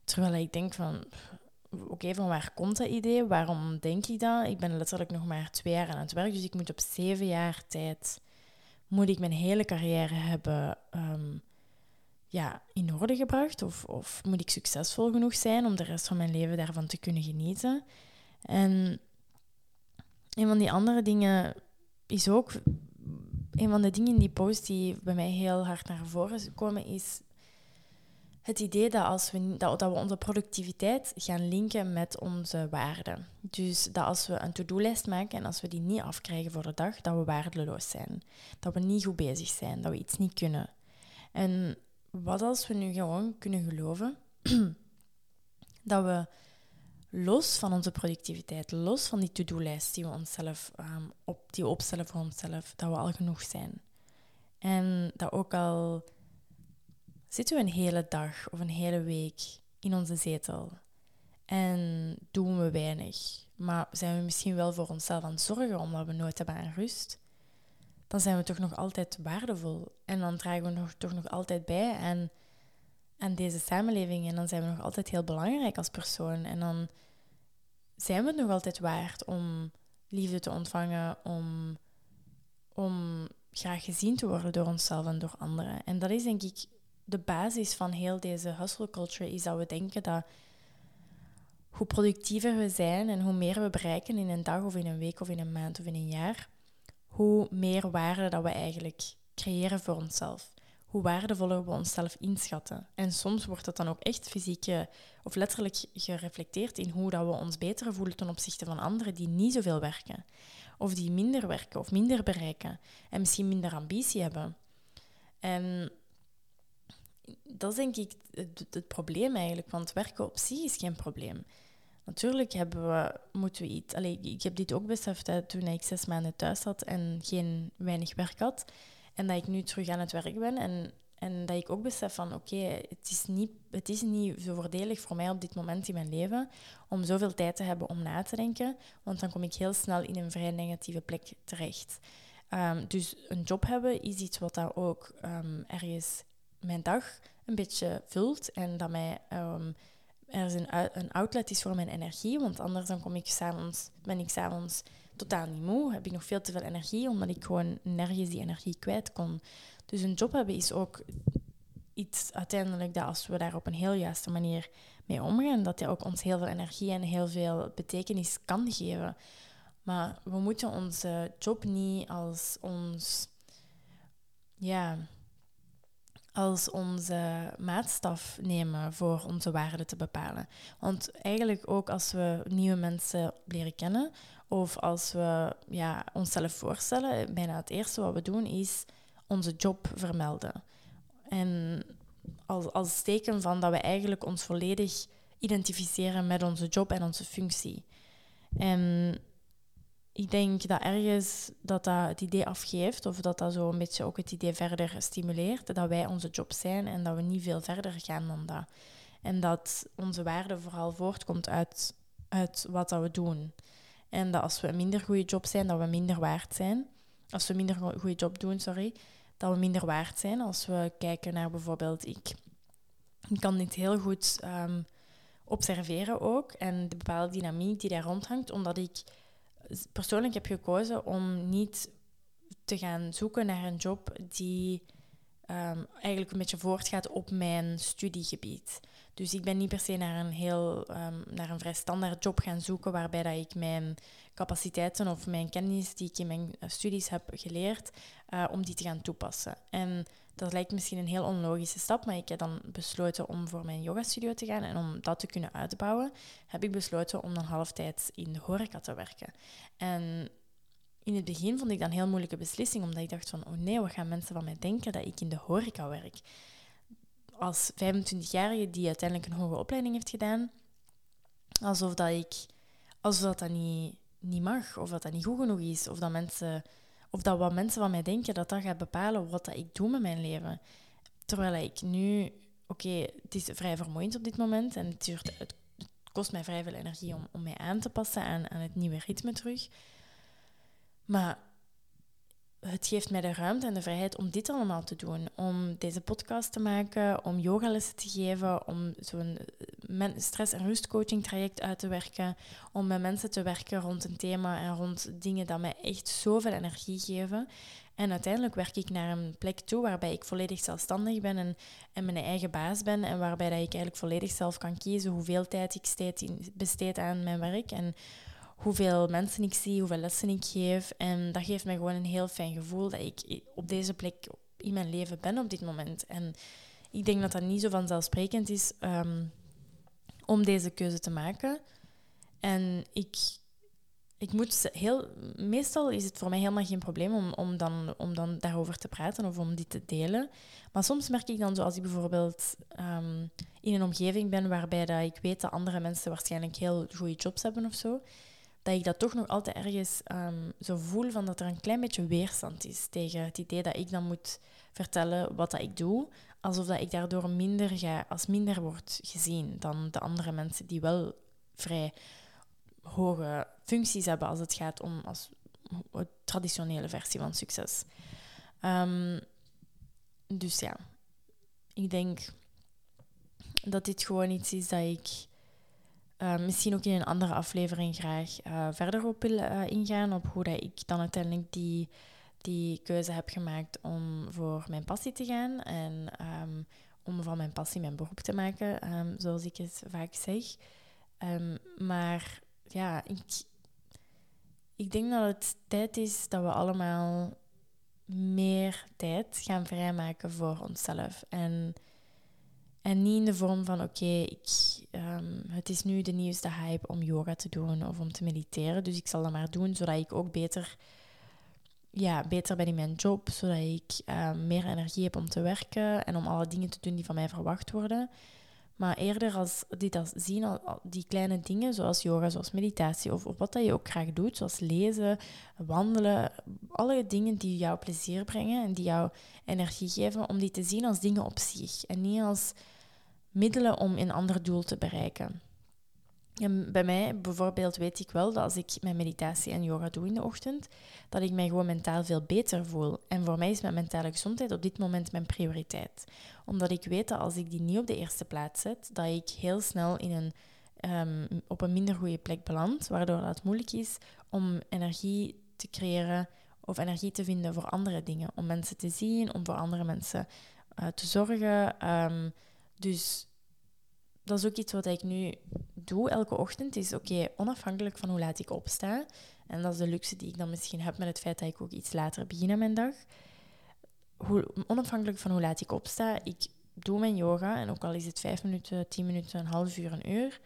Terwijl ik denk van, oké, van waar komt dat idee? Waarom denk ik dat? Ik ben letterlijk nog maar twee jaar aan het werk, dus ik moet op zeven jaar tijd, moet ik mijn hele carrière hebben um, ja, in orde gebracht? Of, of moet ik succesvol genoeg zijn om de rest van mijn leven daarvan te kunnen genieten? En een van die andere dingen is ook... Een van de dingen in die post die bij mij heel hard naar voren komen, is het idee dat, als we, dat, dat we onze productiviteit gaan linken met onze waarden. Dus dat als we een to-do-lijst maken en als we die niet afkrijgen voor de dag, dat we waardeloos zijn. Dat we niet goed bezig zijn, dat we iets niet kunnen. En wat als we nu gewoon kunnen geloven dat we los van onze productiviteit, los van die to-do-lijst die we onszelf um, op, die opstellen voor onszelf, dat we al genoeg zijn. En dat ook al zitten we een hele dag of een hele week in onze zetel en doen we weinig. Maar zijn we misschien wel voor onszelf aan het zorgen omdat we nooit hebben aan rust, dan zijn we toch nog altijd waardevol. En dan dragen we nog, toch nog altijd bij aan, aan deze samenleving. En dan zijn we nog altijd heel belangrijk als persoon. En dan zijn we het nog altijd waard om liefde te ontvangen, om, om graag gezien te worden door onszelf en door anderen. En dat is denk ik de basis van heel deze hustle culture, is dat we denken dat hoe productiever we zijn en hoe meer we bereiken in een dag of in een week of in een maand of in een jaar, hoe meer waarde dat we eigenlijk creëren voor onszelf. Hoe waardevoller we onszelf inschatten. En soms wordt dat dan ook echt fysiek of letterlijk gereflecteerd in hoe dat we ons beter voelen ten opzichte van anderen die niet zoveel werken. Of die minder werken of minder bereiken. En misschien minder ambitie hebben. En dat is denk ik het, het, probleem eigenlijk, want werken op zich is geen probleem. Natuurlijk hebben we, moeten we iets... Allee, ik heb dit ook beseft hè, toen ik zes maanden thuis zat en geen weinig werk had. En dat ik nu terug aan het werk ben. En, en dat ik ook besef van, oké, het, is niet, het is niet zo voordelig voor mij op dit moment in mijn leven om zoveel tijd te hebben om na te denken. Want dan kom ik heel snel in een vrij negatieve plek terecht. Um, dus een job hebben is iets wat dan ook um, ergens mijn dag een beetje vult en dat mij um, er een, een outlet is voor mijn energie, want anders dan kom ik s'avonds, ben ik s'avonds totaal niet moe, heb ik nog veel te veel energie, omdat ik gewoon nergens die energie kwijt kon. Dus een job hebben is ook iets uiteindelijk dat als we daar op een heel juiste manier mee omgaan, dat die ook ons heel veel energie en heel veel betekenis kan geven. Maar we moeten onze job niet als ons ja, als onze maatstaf nemen voor onze waarden te bepalen. Want eigenlijk ook als we nieuwe mensen leren kennen of als we ja, onszelf voorstellen, bijna het eerste wat we doen is onze job vermelden. En als, als teken van dat we eigenlijk ons volledig identificeren met onze job en onze functie. En ik denk dat ergens dat, dat het idee afgeeft, of dat dat zo een beetje ook het idee verder stimuleert, dat wij onze job zijn en dat we niet veel verder gaan dan dat. En dat onze waarde vooral voortkomt uit, uit wat dat we doen. En dat als we een minder goede job zijn, dat we minder waard zijn. Als we minder goede job doen, sorry, dat we minder waard zijn. Als we kijken naar bijvoorbeeld, ik, ik kan dit heel goed um, observeren ook. En de bepaalde dynamiek die daar rondhangt, omdat ik persoonlijk heb gekozen om niet te gaan zoeken naar een job die um, eigenlijk een beetje voortgaat op mijn studiegebied. Dus ik ben niet per se naar een, heel, um, naar een vrij standaard job gaan zoeken waarbij dat ik mijn capaciteiten of mijn kennis die ik in mijn eh, studies heb geleerd, uh, om die te gaan toepassen. En dat lijkt misschien een heel onlogische stap, maar ik heb dan besloten om voor mijn yogastudio te gaan en om dat te kunnen uitbouwen, heb ik besloten om dan halftijds in de horeca te werken. En in het begin vond ik dat een heel moeilijke beslissing, omdat ik dacht van, oh nee, wat gaan mensen van mij denken dat ik in de horeca werk? Als 25-jarige die uiteindelijk een hoge opleiding heeft gedaan, alsof dat ik, alsof dat, dat niet, niet mag, of dat dat niet goed genoeg is, of dat mensen of dat wat mensen van mij denken, dat dat gaat bepalen wat dat ik doe met mijn leven. Terwijl ik nu, oké, het is vrij vermoeiend op dit moment en het, duurt, het, kost mij vrij veel energie om, om mij aan te passen aan, aan het nieuwe ritme terug. Maar het geeft mij de ruimte en de vrijheid om dit allemaal te doen. Om deze podcast te maken, om yogalessen te geven, om zo'n eh, stress- en rustcoaching traject uit te werken, om met mensen te werken rond een thema en rond dingen dat mij echt zoveel energie geven. En uiteindelijk werk ik naar een plek toe waarbij ik volledig zelfstandig ben en, en mijn eigen baas ben. En waarbij dat ik eigenlijk volledig zelf kan kiezen hoeveel tijd ik besteed aan mijn werk. En hoeveel mensen ik zie, hoeveel lessen ik geef. En dat geeft mij gewoon een heel fijn gevoel dat ik op deze plek in mijn leven ben op dit moment. En ik denk dat dat niet zo vanzelfsprekend is um, om deze keuze te maken. En ik, ik moet heel, meestal is het voor mij helemaal geen probleem om, om, dan, om dan daarover te praten of om dit te delen. Maar soms merk ik dan, zoals ik bijvoorbeeld um, in een omgeving ben waarbij dat ik weet dat andere mensen waarschijnlijk heel goede jobs hebben of zo, dat ik dat toch nog altijd ergens um, zo voel van dat er een klein beetje weerstand is tegen het idee dat ik dan moet vertellen wat dat ik doe, alsof dat ik daardoor minder ga, als minder wordt gezien dan de andere mensen die wel vrij hoge functies hebben als het gaat om als traditionele versie van succes. Ehm, dus ja, ik denk dat dit gewoon iets is dat ik uh, misschien ook in een andere aflevering graag uh, verder op wil uh, ingaan. Op hoe dat ik dan uiteindelijk die, die keuze heb gemaakt om voor mijn passie te gaan. En um, om van mijn passie mijn beroep te maken, um, zoals ik het vaak zeg. Um, maar ja, ik, ik denk dat het tijd is dat we allemaal meer tijd gaan vrijmaken voor onszelf. En, en niet in de vorm van, oké, um, het is nu de nieuwste hype om yoga te doen of om te mediteren. Dus ik zal dat maar doen, zodat ik ook beter, ja, beter ben in mijn job. Zodat ik um, meer energie heb om te werken en om alle dingen te doen die van mij verwacht worden. Maar eerder als dit als zien, al, die kleine dingen zoals yoga, zoals meditatie of, of wat dat je ook graag doet, zoals lezen, wandelen, alle dingen die jou plezier brengen en die jou energie geven, om die te zien als dingen op zich en niet als middelen om een ander doel te bereiken. En bij mij bijvoorbeeld weet ik wel dat als ik mijn meditatie en yoga doe in de ochtend, dat ik mij gewoon mentaal veel beter voel. En voor mij is mijn mentale gezondheid op dit moment mijn prioriteit. Omdat ik weet dat als ik die niet op de eerste plaats zet, dat ik heel snel in een, um, op een minder goede plek beland, waardoor het moeilijk is om energie te creëren of energie te vinden voor andere dingen. Om mensen te zien, om voor andere mensen uh, te zorgen. Um, dus dat is ook iets wat ik nu doe elke ochtend. Is oké, onafhankelijk van hoe laat ik opsta. En dat is de luxe die ik dan misschien heb met het feit dat ik ook iets later begin aan mijn dag. Hoe, onafhankelijk van hoe laat ik opsta, ik doe mijn yoga. En ook al is het vijf minuten, tien minuten, een half uur, een uur.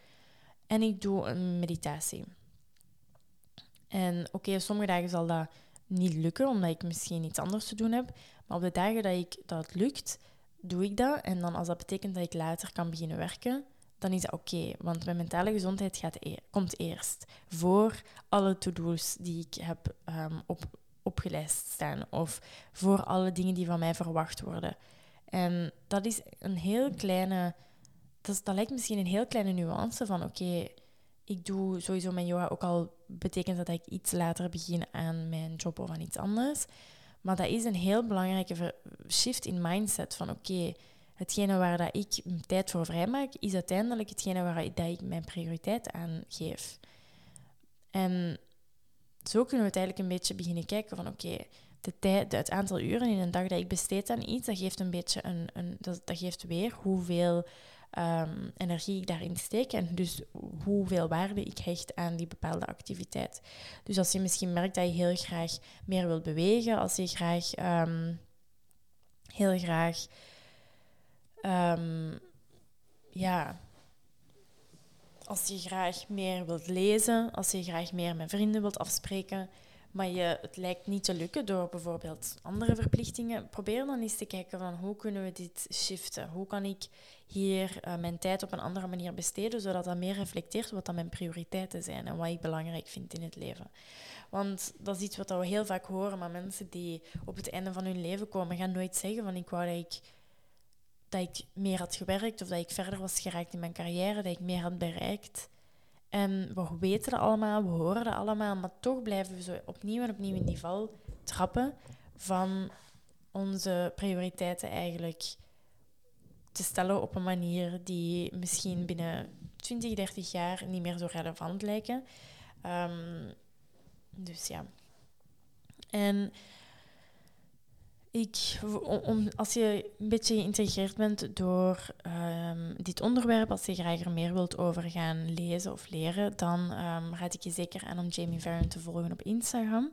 En ik doe een meditatie. En oké, sommige dagen zal dat niet lukken, omdat ik misschien iets anders te doen heb. Maar op de dagen dat, ik, dat lukt, doe ik dat. En dan als dat betekent dat ik later kan beginnen werken, dan is dat oké. want mijn mentale gezondheid gaat e komt eerst. Voor alle to-do's die ik heb um, op, opgelijst staan. Of voor alle dingen die van mij verwacht worden. En dat is een heel kleine... Dat, lijkt misschien een heel kleine nuance van oké, ik doe sowieso mijn yoga, ook al betekent dat dat ik iets later begin aan mijn job of aan iets anders. Maar dat is een heel belangrijke shift in mindset van oké, hetgene waar dat ik tijd voor vrijmaak, is uiteindelijk hetgene waar dat ik mijn prioriteit aan geef. En zo kunnen we het eigenlijk een beetje beginnen kijken van oké, de tijd, het aantal uren in een dag dat ik besteed aan iets, dat geeft een beetje een, een dat, geeft weer hoeveel um, energie ik daarin steek en dus hoeveel waarde ik hecht aan die bepaalde activiteit. Dus als je misschien merkt dat je heel graag meer wilt bewegen, als je graag um, heel graag um, ja, als je graag meer wilt lezen, als je graag meer met vrienden wilt afspreken, maar je, het lijkt niet te lukken door bijvoorbeeld andere verplichtingen, probeer dan eens te kijken van hoe kunnen we dit shiften? Hoe kan ik hier uh, mijn tijd op een andere manier besteden, zodat dat meer reflecteert wat dan mijn prioriteiten zijn en wat ik belangrijk vind in het leven. Want dat is iets wat we heel vaak horen, maar mensen die op het einde van hun leven komen, gaan nooit zeggen van ik wou dat ik, dat ik meer had gewerkt of dat ik verder was geraakt in mijn carrière, dat ik meer had bereikt. En we weten dat allemaal, we horen dat allemaal, maar toch blijven we zo opnieuw en opnieuw in die val trappen van onze prioriteiten eigenlijk te stellen op een manier die misschien binnen 20, 30 jaar niet meer zo relevant lijken. Um, dus ja. En ik, als je een beetje geïntegreerd bent door um, dit onderwerp, als je graag er meer wilt over gaan lezen of leren, dan um, raad ik je zeker aan om Jamie Farron te volgen op Instagram.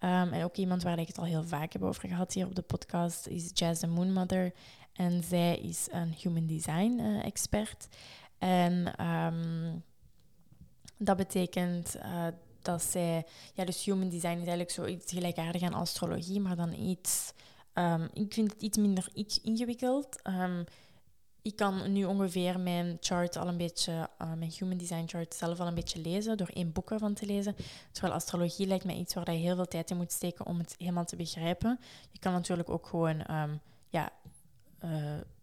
Um, en ook iemand waar ik het al heel vaak heb over gehad hier op de podcast is Jazz the Moonmother. En zij is een human design uh, expert. En dat betekent uh, dat zij... Ja, dus human design is eigenlijk zoiets gelijkaardig aan astrologie, maar dan iets Um, ik vind het iets minder ingewikkeld. Um, ik kan nu ongeveer mijn chart al een beetje, uh, mijn human design chart zelf al een beetje lezen, door één boek ervan te lezen. Terwijl astrologie lijkt mij iets waar je heel veel tijd in moet steken om het helemaal te begrijpen. Je kan natuurlijk ook gewoon um, ja,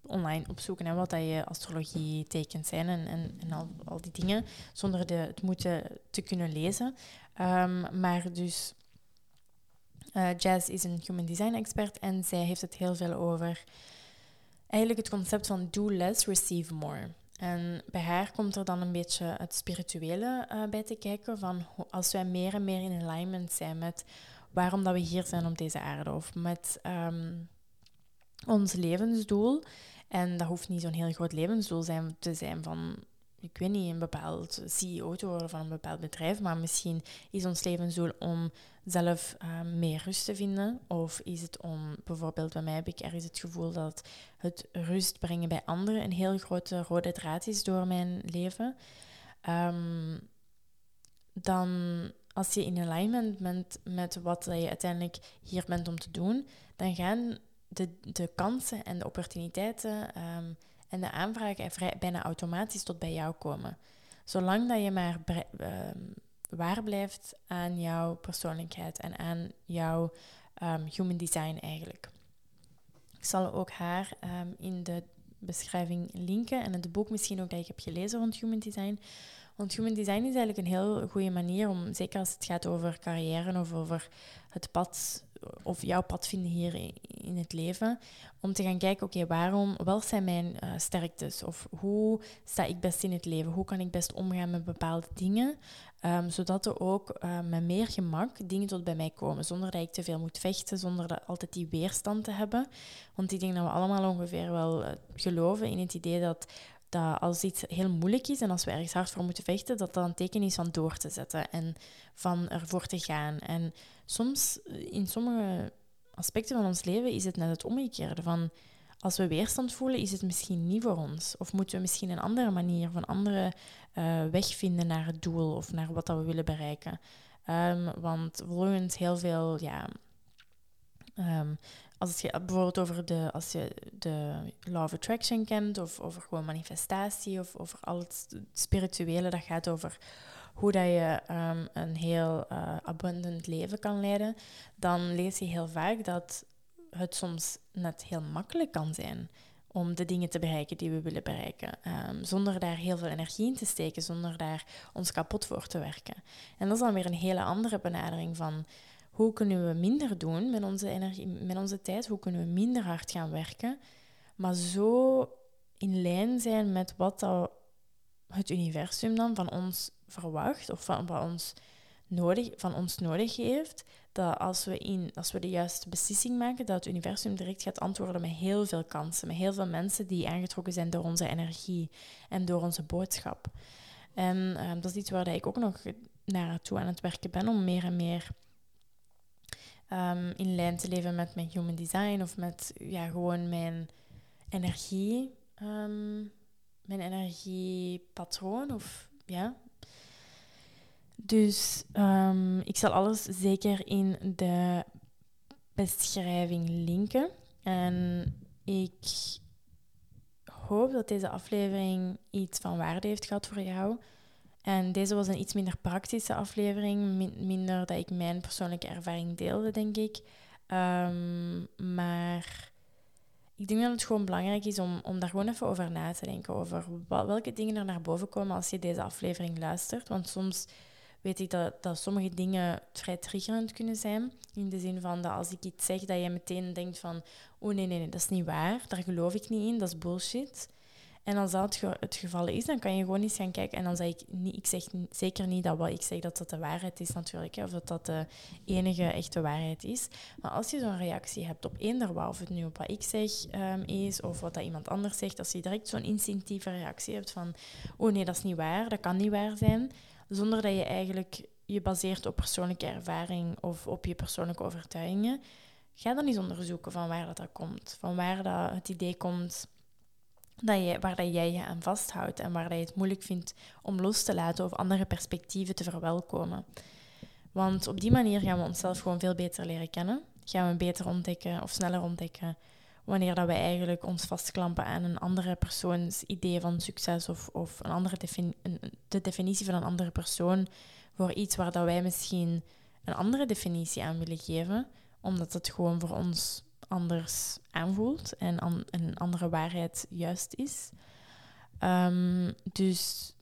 online opzoeken en wat dat je astrologie tekens zijn en, en, en al, al, die dingen, zonder de, het moeten te kunnen lezen. Ehm, maar dus, Jazz is een human design expert en zij heeft het heel veel over eigenlijk het concept van do less, receive more. En bij haar komt er dan een beetje het spirituele uh, bij te kijken. Van als wij meer en meer in alignment zijn met waarom dat we hier zijn op deze aarde. Of met um, ons levensdoel. En dat hoeft niet zo'n heel groot levensdoel zijn, te zijn van ik weet niet, een bepaald CEO te worden van een bepaald bedrijf, maar misschien is ons levensdoel om zelf uh, meer rust te vinden. Of is het om, bijvoorbeeld bij mij heb ik ergens het gevoel dat het rust brengen bij anderen een heel grote rode draad is door mijn leven. Um, dan als je in alignment bent met wat je uiteindelijk hier bent om te doen, dan gaan de, de kansen en de opportuniteiten um, en de aanvragen vrij, bijna automatisch tot bij jou komen. Zolang dat je maar ehm, waar blijft aan jouw persoonlijkheid en aan jouw um, human design eigenlijk. Ik zal ook haar um, in de beschrijving linken en het boek misschien ook dat ik heb gelezen rond human design. Want human design is eigenlijk een heel goede manier om, zeker als het gaat over carrière of over het pad of jouw pad vinden hier in het leven, om te gaan kijken, oké, waarom, wat zijn mijn uh, sterktes? Of hoe sta ik best in het leven? Hoe kan ik best omgaan met bepaalde dingen? Um, zodat er ook uh, met meer gemak dingen tot bij mij komen, zonder dat ik te veel moet vechten, zonder dat altijd die weerstand te hebben. Want ik denk dat we allemaal ongeveer wel uh, geloven in het idee dat dat als iets heel moeilijk is en als we ergens hard voor moeten vechten, dat dat een teken is van door te zetten en van ervoor te gaan. En soms, in sommige aspecten van ons leven, is het net het omgekeerde. Van als we weerstand voelen, is het misschien niet voor ons. Of moeten we misschien een andere manier of een andere uh, weg vinden naar het doel of naar wat dat we willen bereiken. Um, want volgens heel veel ja, um, als je bijvoorbeeld over de, als je de law of attraction kent, of over gewoon manifestatie, of over al het spirituele, dat gaat over hoe dat je um, een heel uh, abundant leven kan leiden, dan lees je heel vaak dat het soms net heel makkelijk kan zijn om de dingen te bereiken die we willen bereiken. Um, zonder daar heel veel energie in te steken, zonder daar ons kapot voor te werken. En dat is dan weer een hele andere benadering van hoe kunnen we minder doen met onze, energie, met onze tijd? Hoe kunnen we minder hard gaan werken? Maar zo in lijn zijn met wat dat het universum dan van ons verwacht of van, ons nodig, van ons nodig heeft. Dat als we, in, als we de juiste beslissing maken, dat het universum direct gaat antwoorden met heel veel kansen. Met heel veel mensen die aangetrokken zijn door onze energie en door onze boodschap. En uh, dat is iets waar ik ook nog naartoe aan het werken ben om meer en meer um, in lijn te leven met mijn human design of met ja, gewoon mijn energie, um, mijn energiepatroon of ja. Dus um, ik zal alles zeker in de beschrijving linken. En ik hoop dat deze aflevering iets van waarde heeft gehad voor jou. En deze was een iets minder praktische aflevering, minder dat ik mijn persoonlijke ervaring deelde, denk ik. Ehm, maar ik denk dat het gewoon belangrijk is om, om daar gewoon even over na te denken. Over welke dingen er naar boven komen als je deze aflevering luistert. Want soms weet ik dat, dat sommige dingen vrij triggerend kunnen zijn. In de zin van dat als ik iets zeg, dat je meteen denkt van... Oh nee, nee, nee, dat is niet waar. Daar geloof ik niet in. Dat is bullshit. En als dat het geval is, dan kan je gewoon eens gaan kijken. En dan zeg ik niet, ik zeg zeker niet dat wat ik zeg dat dat de waarheid is natuurlijk, hè, of dat dat de enige echte waarheid is. Maar als je zo'n reactie hebt op eender wat, of het nu op wat ik zeg um, is, of wat dat iemand anders zegt, als je direct zo'n instinctieve reactie hebt van, oh nee, dat is niet waar, dat kan niet waar zijn, zonder dat je eigenlijk je baseert op persoonlijke ervaring of op je persoonlijke overtuigingen, ga dan eens onderzoeken van waar dat, dat komt. Van waar dat het idee komt dat je, waar dat jij je aan vasthoudt en waar dat je het moeilijk vindt om los te laten of andere perspectieven te verwelkomen. Want op die manier gaan we onszelf gewoon veel beter leren kennen. Gaan we beter ontdekken of sneller ontdekken wanneer dat we eigenlijk ons vastklampen aan een andere persoons idee van succes of, of een andere de definitie van een andere persoon voor iets waar dat wij misschien een andere definitie aan willen geven, omdat het gewoon voor ons anders aanvoelt en een andere waarheid juist is. Ehm, dus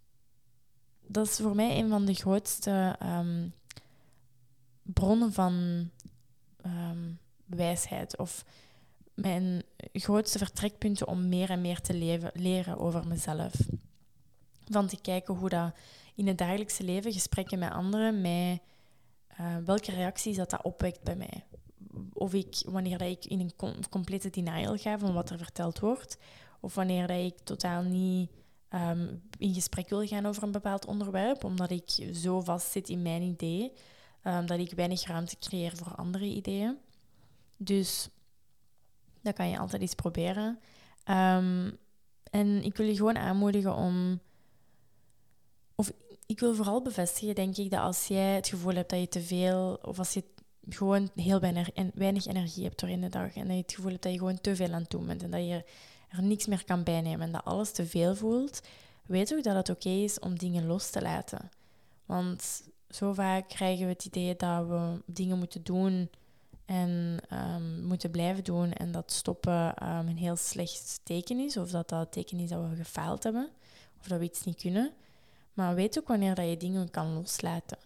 dat is voor mij een van de grootste ehm, bronnen van um, wijsheid. Of mijn grootste vertrekpunten om meer en meer te leren over mezelf. Van te kijken hoe dat in het dagelijkse leven, gesprekken met anderen, mij, uh, welke reacties dat, dat opwekt bij mij. Of ik, wanneer dat ik in een complete denial ga van wat er verteld wordt, of wanneer dat ik totaal niet um, in gesprek wil gaan over een bepaald onderwerp, omdat ik zo vast zit in mijn idee, um, dat ik weinig ruimte creëer voor andere ideeën. Dus dat kan je altijd eens proberen. Um, en ik wil je gewoon aanmoedigen om. Of ik wil vooral bevestigen, denk ik, dat als jij het gevoel hebt dat je te veel. of als je gewoon heel weinig energie hebt door in de dag. en dat je het gevoel hebt dat je gewoon te veel aan het doen bent. en dat je er niks meer kan bijnemen en dat alles te veel voelt, weet ook dat het oké is om dingen los te laten. Want zo vaak krijgen we het idee dat we dingen moeten doen en um, moeten blijven doen en dat stoppen um, een heel slecht teken is, of dat dat teken is dat we gefaald hebben, of dat we iets niet kunnen. Maar weet ook wanneer dat je dingen kan loslaten.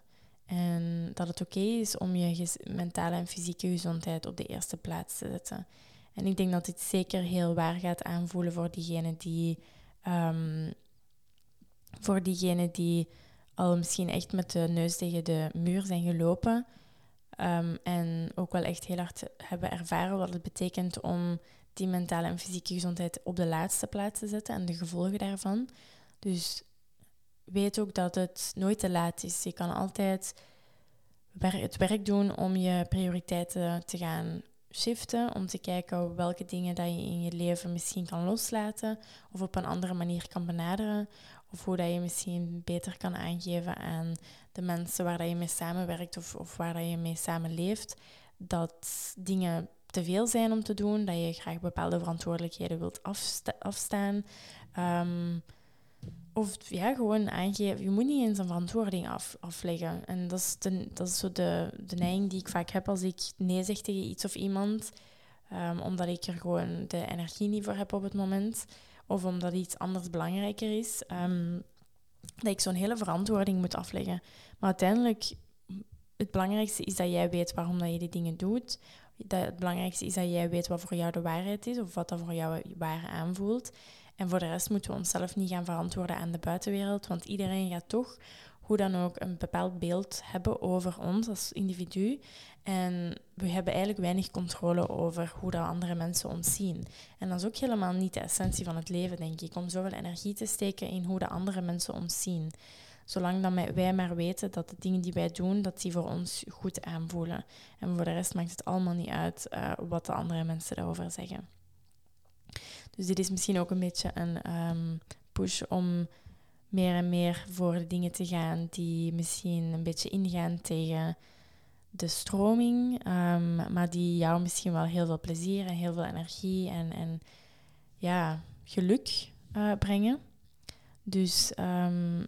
En dat het oké is om je mentale en fysieke gezondheid op de eerste plaats te zetten. En ik denk dat dit zeker heel waar gaat aanvoelen voor diegenen die, um, voor diegenen die al misschien echt met de neus tegen de muur zijn gelopen. Um, en ook wel echt heel hard hebben ervaren wat het betekent om die mentale en fysieke gezondheid op de laatste plaats te zetten en de gevolgen daarvan. Dus weet ook dat het nooit te laat is. Je kan altijd het werk doen om je prioriteiten te gaan shiften. Om te kijken welke dingen dat je in je leven misschien kan loslaten. Of op een andere manier kan benaderen. Of hoe dat je misschien beter kan aangeven aan de mensen waar dat je mee samenwerkt of, of waar dat je mee samenleeft. Dat dingen te veel zijn om te doen. Dat je graag bepaalde verantwoordelijkheden wilt afstaan. Um, of ja, gewoon aangeven. Je moet niet eens een verantwoording af, afleggen. En dat is, de, dat is zo de, de neiging die ik vaak heb als ik nee zeg tegen iets of iemand. Um, omdat ik er gewoon de energie niet voor heb op het moment. Of omdat iets anders belangrijker is. Um, dat ik zo'n hele verantwoording moet afleggen. Maar uiteindelijk, het belangrijkste is dat jij weet waarom dat je die dingen doet. Dat het belangrijkste is dat jij weet wat voor jou de waarheid is. Of wat dat voor jou waar aanvoelt. En voor de rest moeten we onszelf niet gaan verantwoorden aan de buitenwereld, want iedereen gaat toch hoe dan ook een bepaald beeld hebben over ons als individu. En we hebben eigenlijk weinig controle over hoe dat andere mensen ons zien. En dat is ook helemaal niet de essentie van het leven, denk ik, om zoveel energie te steken in hoe de andere mensen ons zien. Zolang dat wij maar weten dat de dingen die wij doen, dat die voor ons goed aanvoelen. En voor de rest maakt het allemaal niet uit uh, wat de andere mensen daarover zeggen. Dus dit is misschien ook een beetje een um, push om meer en meer voor de dingen te gaan die misschien een beetje ingaan tegen de stroming, um, maar die jou misschien wel heel veel plezier en heel veel energie en, en ja, geluk uh, brengen. Dus um,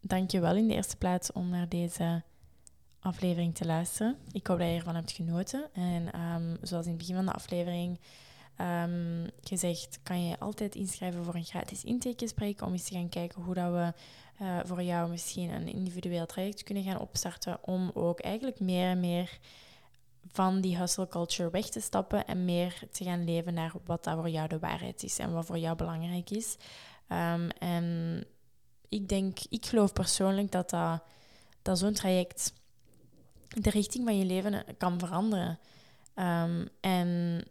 dank je wel in de eerste plaats om naar deze aflevering te luisteren. Ik hoop dat je ervan hebt genoten. En zoals in het begin van de aflevering um, gezegd, kan je altijd inschrijven voor een gratis intakegesprek om eens te gaan kijken hoe dat we uh, voor jou misschien een individueel traject kunnen gaan opstarten om ook eigenlijk meer en meer van die hustle culture weg te stappen en meer te gaan leven naar wat dat voor jou de waarheid is en wat voor jou belangrijk is. Um, en ik denk, ik geloof persoonlijk dat, dat, dat zo'n traject de richting van je leven kan veranderen. Um, en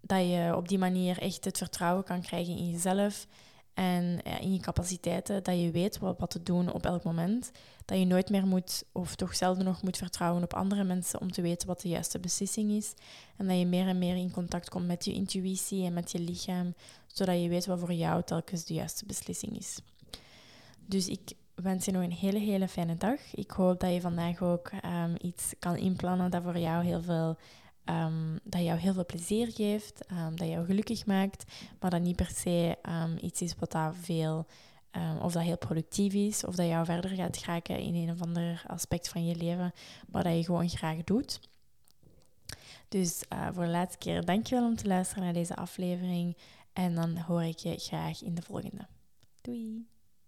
dat je op die manier echt het vertrouwen kan krijgen in jezelf en in je capaciteiten. Dat je weet wat, te doen op elk moment. Dat je nooit meer moet, of toch zelden nog moet vertrouwen op andere mensen om te weten wat de juiste beslissing is. En dat je meer en meer in contact komt met je intuïtie en met je lichaam, zodat je weet wat voor jou telkens de juiste beslissing is. Dus ik wens je nog een hele, hele fijne dag. Ik hoop dat je vandaag ook um, iets kan inplannen dat voor jou heel veel um, dat jou heel veel plezier geeft, um, dat jou gelukkig maakt, maar dat niet per se um, iets is wat dat veel, of dat heel productief is, of dat jou verder gaat geraken in een of ander aspect van je leven, maar dat je gewoon graag doet. Dus uh, voor de laatste keer, dankjewel om te luisteren naar deze aflevering. En dan hoor ik je graag in de volgende. Doei!